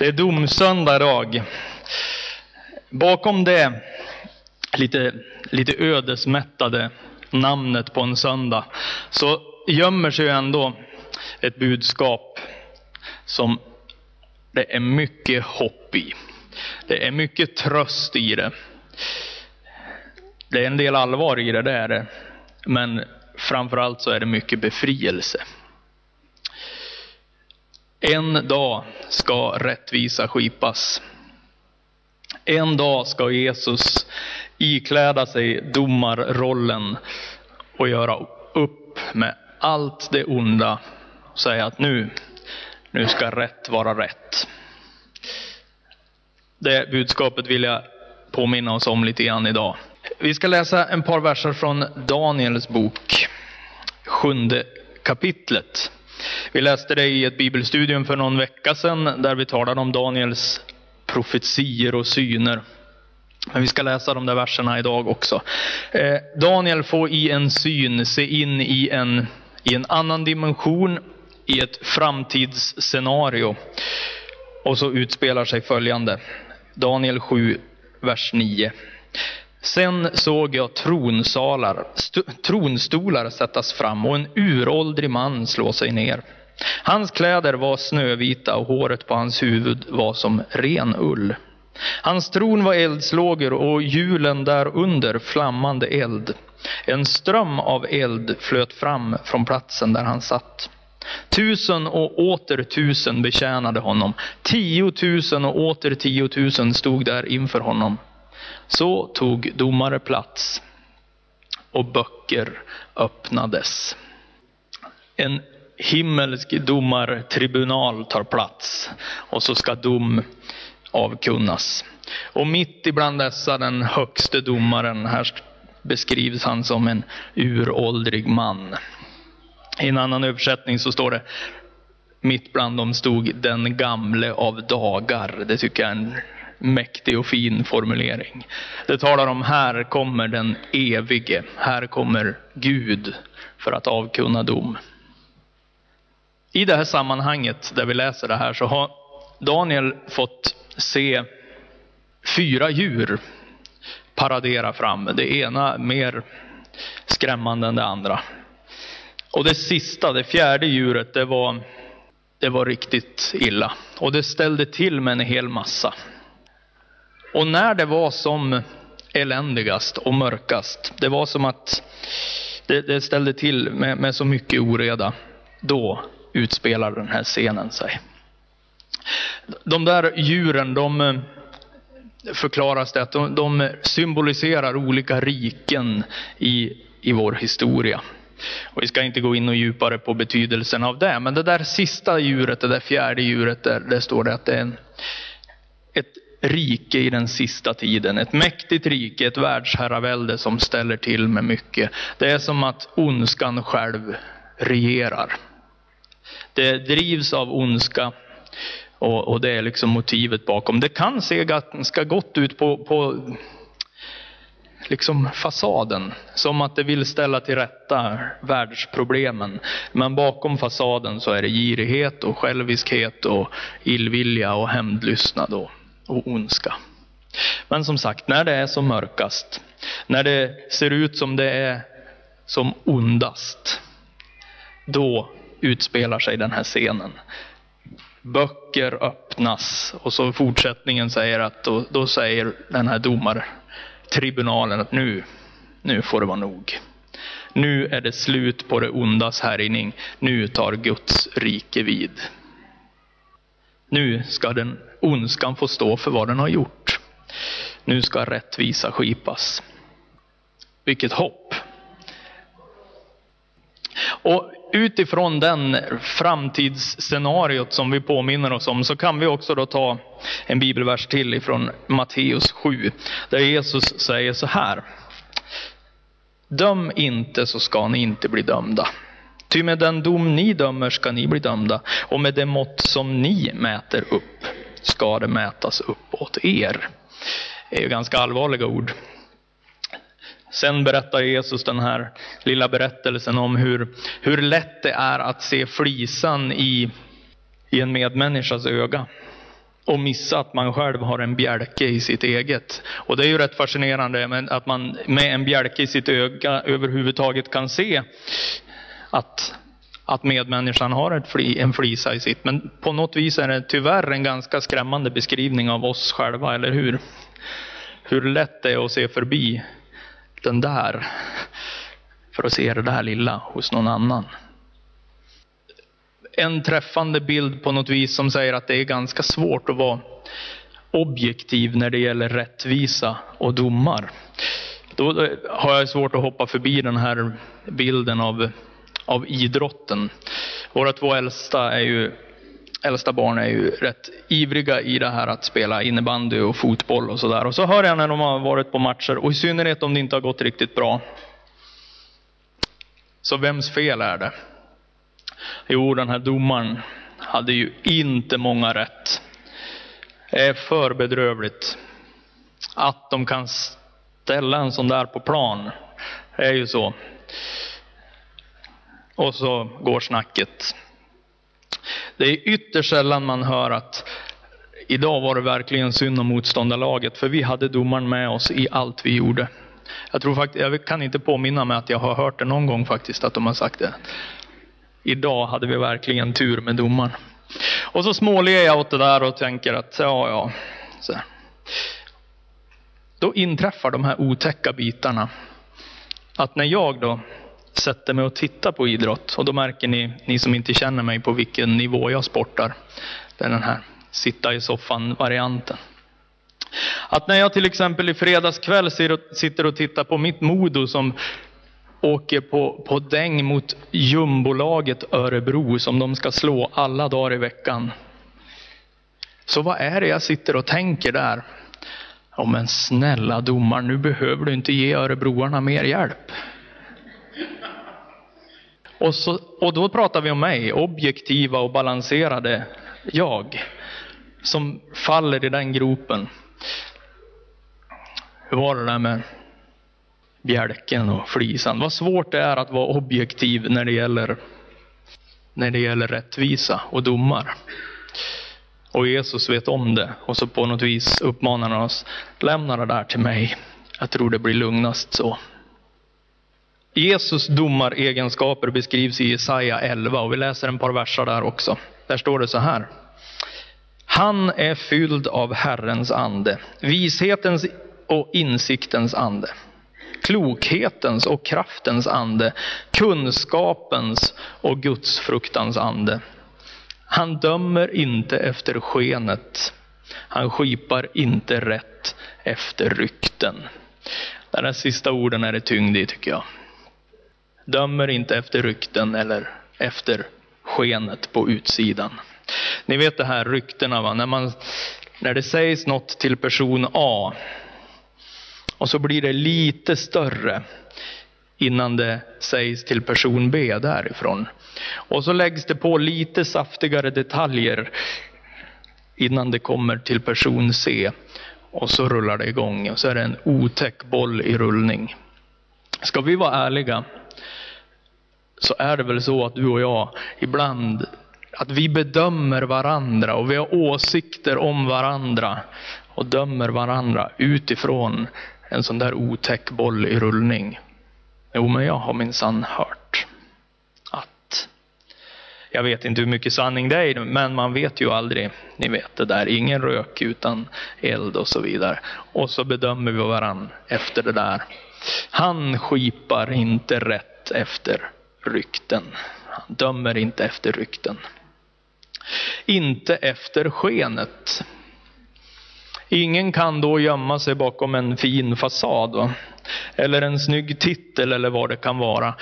Det är domsöndag idag. Bakom det lite, lite ödesmättade namnet på en söndag så gömmer sig ändå ett budskap som det är mycket hopp i. Det är mycket tröst i det. Det är en del allvar i det, det är det. Men framförallt så är det mycket befrielse. En dag ska rättvisa skipas. En dag ska Jesus ikläda sig domarrollen och göra upp med allt det onda. Och säga att nu, nu ska rätt vara rätt. Det budskapet vill jag påminna oss om lite grann idag. Vi ska läsa en par verser från Daniels bok, sjunde kapitlet. Vi läste det i ett bibelstudium för någon vecka sedan där vi talade om Daniels profetier och syner. Men vi ska läsa de där verserna idag också. Eh, Daniel får i en syn se in i en, i en annan dimension, i ett framtidsscenario. Och så utspelar sig följande. Daniel 7, vers 9. Sen såg jag tronsalar, tronstolar sättas fram och en uråldrig man slå sig ner. Hans kläder var snövita och håret på hans huvud var som ren ull. Hans tron var eldslågor och hjulen därunder flammande eld. En ström av eld flöt fram från platsen där han satt. Tusen och åter tusen betjänade honom. Tiotusen och åter tiotusen stod där inför honom. Så tog domare plats och böcker öppnades. En himmelsk domartribunal tar plats och så ska dom avkunnas. Och mitt ibland dessa den högste domaren, här beskrivs han som en uråldrig man. I en annan översättning så står det mitt bland dem stod den gamle av dagar. Det tycker jag är en mäktig och fin formulering. Det talar om här kommer den evige, här kommer Gud för att avkunna dom. I det här sammanhanget där vi läser det här så har Daniel fått se fyra djur paradera fram. Det ena mer skrämmande än det andra. Och det sista, det fjärde djuret, det var, det var riktigt illa. Och det ställde till med en hel massa. Och när det var som eländigast och mörkast, det var som att det, det ställde till med, med så mycket oreda, då utspelar den här scenen sig. De där djuren, de eh, förklaras det att de, de symboliserar olika riken i, i vår historia. Och vi ska inte gå in och djupare på betydelsen av det, men det där sista djuret, det där fjärde djuret, där, där står det att det är en, ett rike i den sista tiden. Ett mäktigt rike, ett världsherravälde som ställer till med mycket. Det är som att ondskan själv regerar. Det drivs av ondska och, och det är liksom motivet bakom. Det kan se ganska gott ut på, på liksom fasaden. Som att det vill ställa till rätta världsproblemen. Men bakom fasaden så är det girighet och själviskhet och illvilja och hämndlystnad och, och ondska. Men som sagt, när det är som mörkast, när det ser ut som det är som ondast, då utspelar sig den här scenen. Böcker öppnas och så fortsättningen säger att då, då säger den här domartribunalen att nu, nu får det vara nog. Nu är det slut på det ondas härjning. Nu tar Guds rike vid. Nu ska den ondskan få stå för vad den har gjort. Nu ska rättvisa skipas. Vilket hopp! Och utifrån den framtidsscenariot som vi påminner oss om så kan vi också då ta en bibelvers till ifrån Matteus 7 där Jesus säger så här. Döm inte så ska ni inte bli dömda. Ty med den dom ni dömer ska ni bli dömda och med det mått som ni mäter upp ska det mätas upp åt er. Det är ju ganska allvarliga ord. Sen berättar Jesus den här lilla berättelsen om hur, hur lätt det är att se flisan i, i en medmänniskas öga. och missa att man själv har en bjälke i sitt eget. Och det är ju rätt fascinerande att man med en bjälke i sitt öga överhuvudtaget kan se att, att medmänniskan har ett fli, en flisa i sitt. Men på något vis är det tyvärr en ganska skrämmande beskrivning av oss själva, eller hur? Hur lätt det är att se förbi den där för att se det där lilla hos någon annan. En träffande bild på något vis som säger att det är ganska svårt att vara objektiv när det gäller rättvisa och domar. Då har jag svårt att hoppa förbi den här bilden av, av idrotten. Våra två äldsta, är ju, äldsta barn är ju rätt ivriga i det här att spela innebandy och fotboll och sådär. Och så hör jag när de har varit på matcher, och i synnerhet om det inte har gått riktigt bra, så vems fel är det? Jo, den här domaren hade ju inte många rätt. Det är för bedrövligt att de kan ställa en sån där på plan. Det är ju så. Och så går snacket. Det är ytterst sällan man hör att idag var det verkligen synd om motståndarlaget, för vi hade domaren med oss i allt vi gjorde. Jag, tror faktiskt, jag kan inte påminna mig att jag har hört det någon gång faktiskt, att de har sagt det. Idag hade vi verkligen tur med domaren. Och så småler jag åt det där och tänker att, ja, ja. Så. Då inträffar de här otäcka bitarna. Att när jag då sätter mig och tittar på idrott, och då märker ni, ni som inte känner mig, på vilken nivå jag sportar. Det är den här sitta i soffan-varianten. Att när jag till exempel i fredags kväll sitter och tittar på mitt Modo som åker på, på däng mot jumbolaget Örebro som de ska slå alla dagar i veckan. Så vad är det jag sitter och tänker där? Ja men snälla domaren, nu behöver du inte ge örebroarna mer hjälp. Och, så, och då pratar vi om mig, objektiva och balanserade jag, som faller i den gropen. Hur var det där med bjälken och flisan? Vad svårt det är att vara objektiv när det gäller, när det gäller rättvisa och domar. Och Jesus vet om det och så på något vis uppmanar han oss, lämna det där till mig. Jag tror det blir lugnast så. Jesus domaregenskaper beskrivs i Jesaja 11 och vi läser en par verser där också. Där står det så här. Han är fylld av Herrens ande, vishetens och insiktens ande. Klokhetens och kraftens ande, kunskapens och gudsfruktans ande. Han dömer inte efter skenet. Han skipar inte rätt efter rykten. De där sista orden är det tyngd i tycker jag. Dömer inte efter rykten eller efter skenet på utsidan. Ni vet det här ryktena, va? När, man, när det sägs något till person A och så blir det lite större innan det sägs till person B därifrån. Och så läggs det på lite saftigare detaljer innan det kommer till person C. Och så rullar det igång och så är det en otäck boll i rullning. Ska vi vara ärliga så är det väl så att du och jag ibland att vi bedömer varandra och vi har åsikter om varandra och dömer varandra utifrån en sån där otäck boll i rullning. Jo, men jag har minsann hört att jag vet inte hur mycket sanning det är, men man vet ju aldrig. Ni vet det där, ingen rök utan eld och så vidare. Och så bedömer vi varandra efter det där. Han skipar inte rätt efter rykten. Han dömer inte efter rykten. Inte efter skenet. Ingen kan då gömma sig bakom en fin fasad. Va? Eller en snygg titel eller vad det kan vara.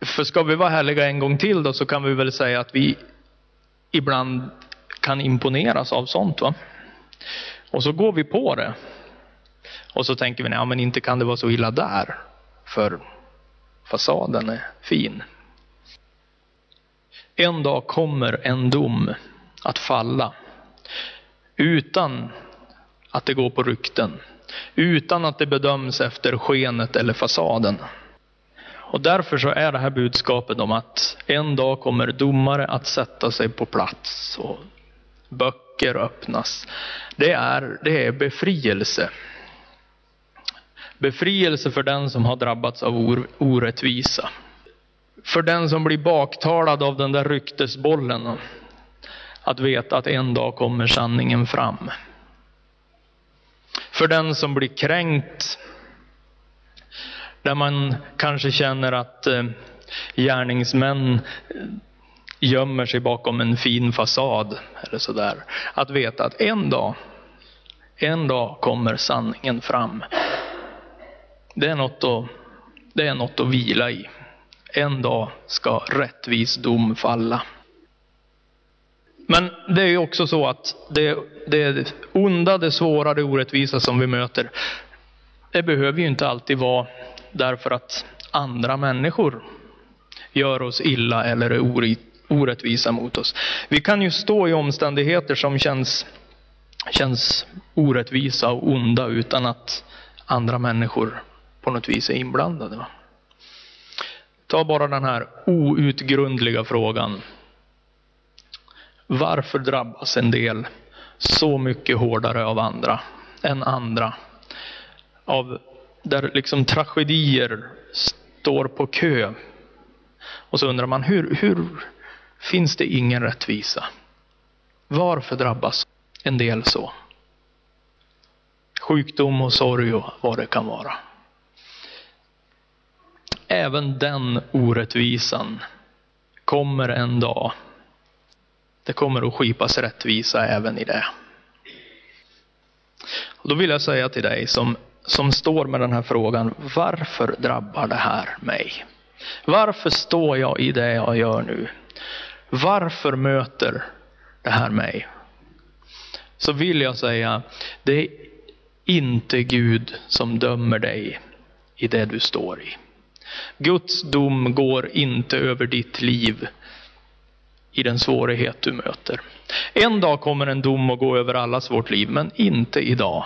För ska vi vara härliga en gång till då så kan vi väl säga att vi ibland kan imponeras av sånt. va. Och så går vi på det. Och så tänker vi, ja men inte kan det vara så illa där. För fasaden är fin. En dag kommer en dom att falla. Utan att det går på rykten. Utan att det bedöms efter skenet eller fasaden. Och därför så är det här budskapet om att en dag kommer domare att sätta sig på plats. Och böcker öppnas. Det är, det är befrielse. Befrielse för den som har drabbats av orättvisa. För den som blir baktalad av den där ryktesbollen. Att veta att en dag kommer sanningen fram. För den som blir kränkt. Där man kanske känner att eh, gärningsmän gömmer sig bakom en fin fasad eller sådär. Att veta att en dag, en dag kommer sanningen fram. Det är något att, det är något att vila i. En dag ska rättvis dom falla. Men det är ju också så att det, det onda, det svåra, det orättvisa som vi möter, det behöver ju inte alltid vara därför att andra människor gör oss illa eller är orättvisa mot oss. Vi kan ju stå i omständigheter som känns, känns orättvisa och onda utan att andra människor på något vis är inblandade. Va? Ta bara den här outgrundliga frågan. Varför drabbas en del så mycket hårdare av andra än andra? Av där liksom tragedier står på kö. Och så undrar man hur, hur finns det ingen rättvisa? Varför drabbas en del så? Sjukdom och sorg och vad det kan vara även den orättvisan kommer en dag. Det kommer att skipas rättvisa även i det. Och då vill jag säga till dig som, som står med den här frågan, varför drabbar det här mig? Varför står jag i det jag gör nu? Varför möter det här mig? Så vill jag säga, det är inte Gud som dömer dig i det du står i. Guds dom går inte över ditt liv i den svårighet du möter. En dag kommer en dom att gå över allas vårt liv, men inte idag.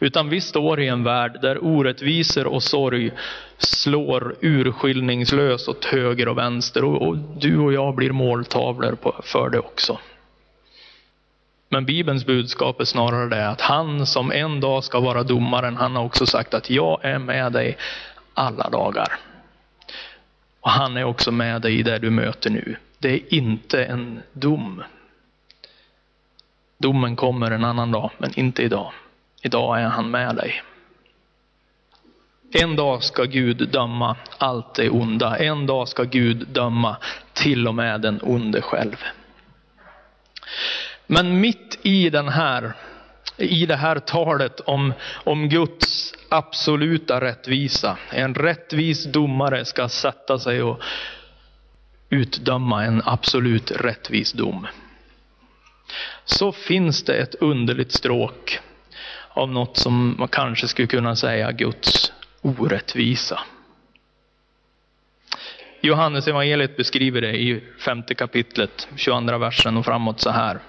Utan vi står i en värld där orättvisor och sorg slår urskiljningslöst åt höger och vänster och, du och jag blir måltavlor för det också. Men Bibelns budskap är snarare det att han som en dag ska vara domaren, han har också sagt att jag är med dig alla dagar. Och han är också med dig i det du möter nu. Det är inte en dom. Domen kommer en annan dag, men inte idag. Idag är han med dig. En dag ska Gud döma allt det onda. En dag ska Gud döma till och med den onde själv. Men mitt i den här, i det här talet om, om Guds absoluta rättvisa, en rättvis domare ska sätta sig och utdöma en absolut rättvis dom. Så finns det ett underligt stråk av något som man kanske skulle kunna säga Guds orättvisa. Johannes evangeliet beskriver det i femte kapitlet, 22 versen och framåt så här.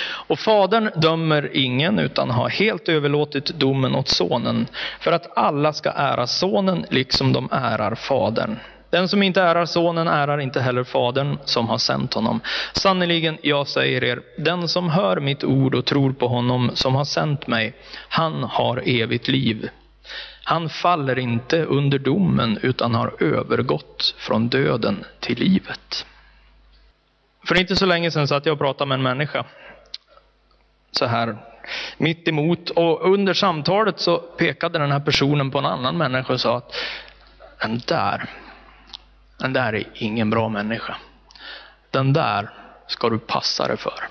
Och fadern dömer ingen utan har helt överlåtit domen åt sonen för att alla ska ära sonen liksom de ärar fadern. Den som inte ärar sonen ärar inte heller fadern som har sänt honom. Sannerligen, jag säger er, den som hör mitt ord och tror på honom som har sänt mig, han har evigt liv. Han faller inte under domen utan har övergått från döden till livet. För inte så länge sedan satt jag och pratade med en människa så här mitt emot. Och under samtalet så pekade den här personen på en annan människa och sa att den där, den där är ingen bra människa. Den där ska du passa dig för.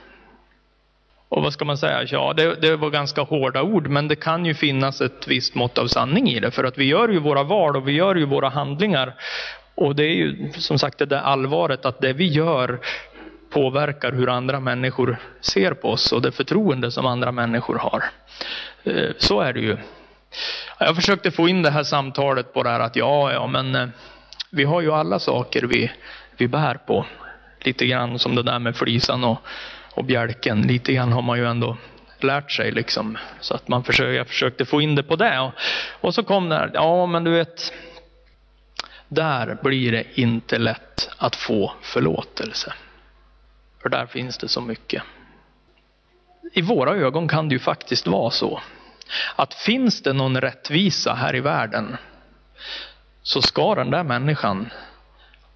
Och vad ska man säga? Ja, det, det, var ganska hårda ord, men det kan ju finnas ett visst mått av sanning i det. För att vi gör ju våra val och vi gör ju våra handlingar. Och det är ju som sagt det där allvaret att det vi gör påverkar hur andra människor ser på oss och det förtroende som andra människor har. Eh, så är det ju. Jag försökte få in det här samtalet på det här att ja, ja, men eh, vi har ju alla saker vi, vi bär på. Lite grann som det där med flisan och, och bjälken. Lite grann har man ju ändå lärt sig liksom. Så att man försöker, jag försökte få in det på det. Och, och så kom det här, ja men du vet. Där blir det inte lätt att få förlåtelse. För där finns det så mycket. I våra ögon kan det ju faktiskt vara så att finns det någon rättvisa här i världen så ska den där människan,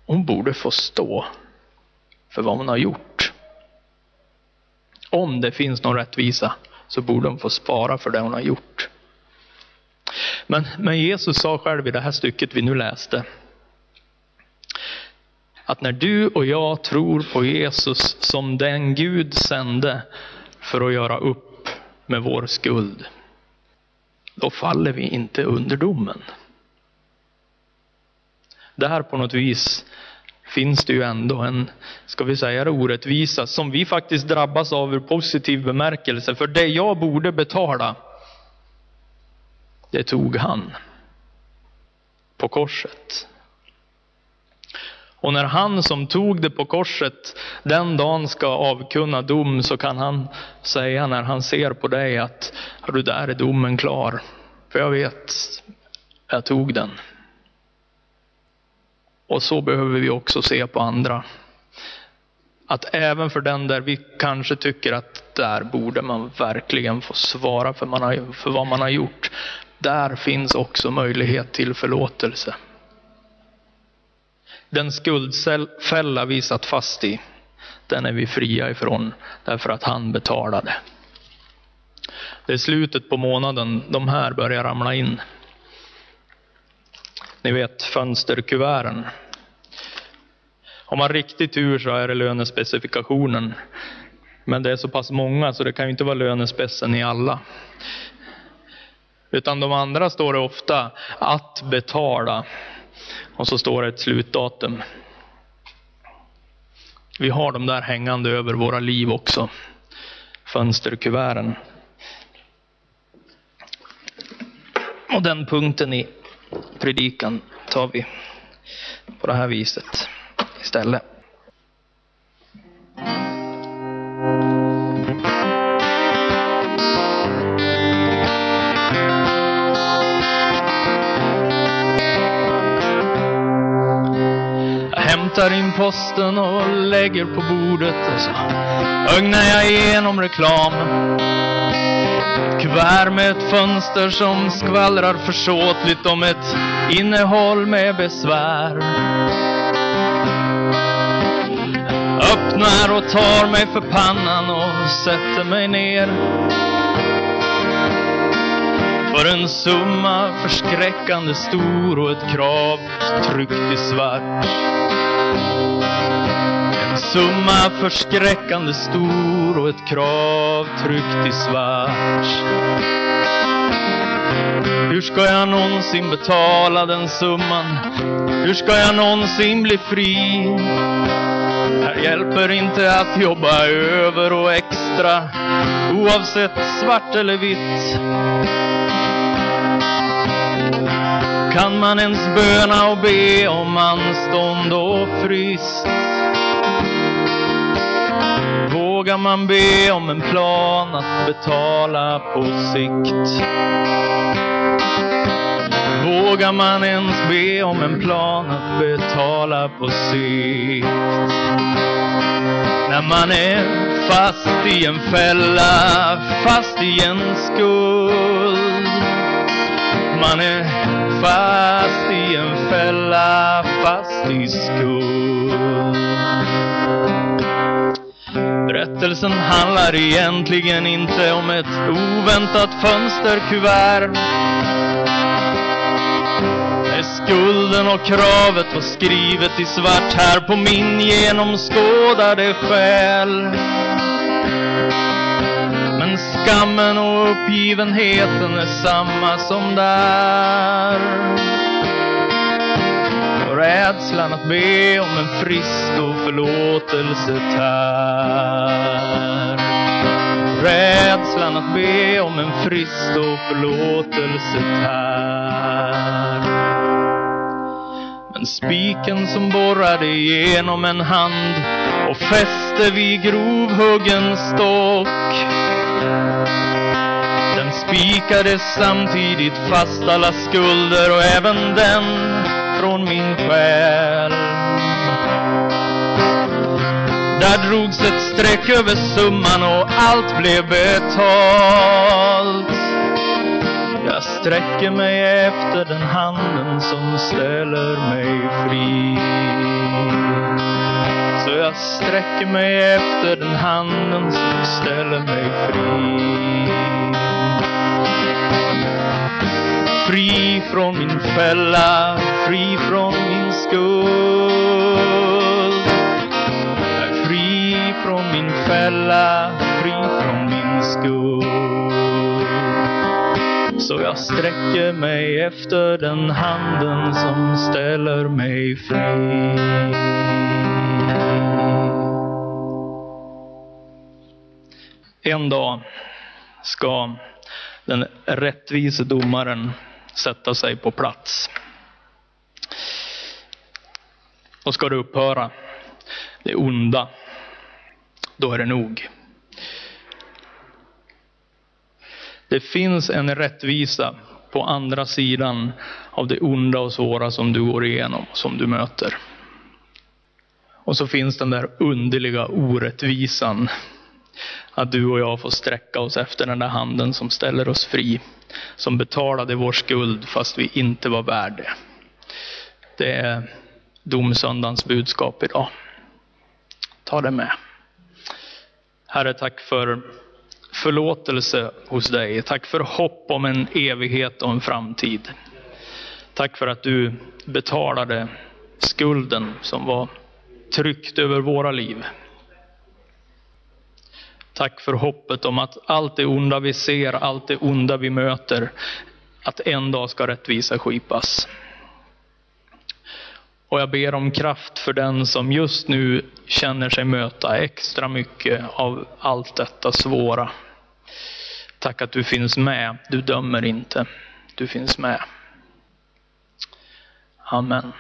hon borde få stå för vad hon har gjort. Om det finns någon rättvisa så borde hon få spara för det hon har gjort. Men, men Jesus sa själv i det här stycket vi nu läste att när du och jag tror på Jesus som den Gud sände för att göra upp med vår skuld, då faller vi inte under domen. Där på något vis finns det ju ändå en, ska vi säga det, orättvisa som vi faktiskt drabbas av ur positiv bemärkelse. För det jag borde betala, det tog han på korset. Och när han som tog det på korset den dagen ska avkunna dom så kan han säga när han ser på dig att du där är domen klar. För jag vet, jag tog den. Och så behöver vi också se på andra. Att även för den där vi kanske tycker att där borde man verkligen få svara för, man har, för vad man har gjort. Där finns också möjlighet till förlåtelse. Den skuldfälla vi satt fast i, den är vi fria ifrån därför att han betalade. Det är slutet på månaden, de här börjar ramla in. Ni vet fönsterkuverten. Har man riktigt tur så är det lönespecifikationen. Men det är så pass många så det kan ju inte vara lönespecen i alla. Utan de andra står det ofta att betala. Och så står det ett slutdatum. Vi har de där hängande över våra liv också. Fönsterkuverten. Och den punkten i predikan tar vi på det här viset istället. Hämtar in posten och lägger på bordet och så ögnar jag igenom reklam kuvert med ett fönster som skvallrar försåtligt om ett innehåll med besvär. Öppnar och tar mig för pannan och sätter mig ner. För en summa förskräckande stor och ett krav tryckt i svart. Summa förskräckande stor och ett krav tryckt i svart. Hur ska jag någonsin betala den summan? Hur ska jag någonsin bli fri? Här hjälper inte att jobba över och extra, oavsett svart eller vitt. Kan man ens böna och be om anstånd och frist? Vågar man be om en plan att betala på sikt? Vågar man ens be om en plan att betala på sikt? När man är fast i en fälla, fast i en skuld. Man är fast i en fälla, fast i skuld. Berättelsen handlar egentligen inte om ett oväntat fönsterkuvert. Är skulden och kravet var skrivet i svart här på min genomskådade själ. Men skammen och uppgivenheten är samma som där. Rädslan att be om en frist och förlåtelse tär. Rädslan att be om en frist och förlåtelse tär. Men spiken som borrade igenom en hand och fäste vid grovhuggen stock. Den spikade samtidigt fast alla skulder och även den från min själ. Där drogs ett streck över summan och allt blev betalt. Jag sträcker mig efter den handen som ställer mig fri. Så jag sträcker mig efter den handen som ställer mig fri. Fri från min fälla, fri från min skuld. Jag är fri från min fälla, fri från min skuld. Så jag sträcker mig efter den handen som ställer mig fri. En dag ska den rättvise domaren sätta sig på plats. Och ska det upphöra, det onda, då är det nog. Det finns en rättvisa på andra sidan av det onda och svåra som du går igenom, som du möter. Och så finns den där underliga orättvisan att du och jag får sträcka oss efter den där handen som ställer oss fri. Som betalade vår skuld fast vi inte var värd det. Det är domsöndagens budskap idag. Ta det med. Herre, tack för förlåtelse hos dig. Tack för hopp om en evighet och en framtid. Tack för att du betalade skulden som var tryckt över våra liv. Tack för hoppet om att allt det onda vi ser, allt det onda vi möter, att en dag ska rättvisa skipas. Och jag ber om kraft för den som just nu känner sig möta extra mycket av allt detta svåra. Tack att du finns med. Du dömer inte. Du finns med. Amen.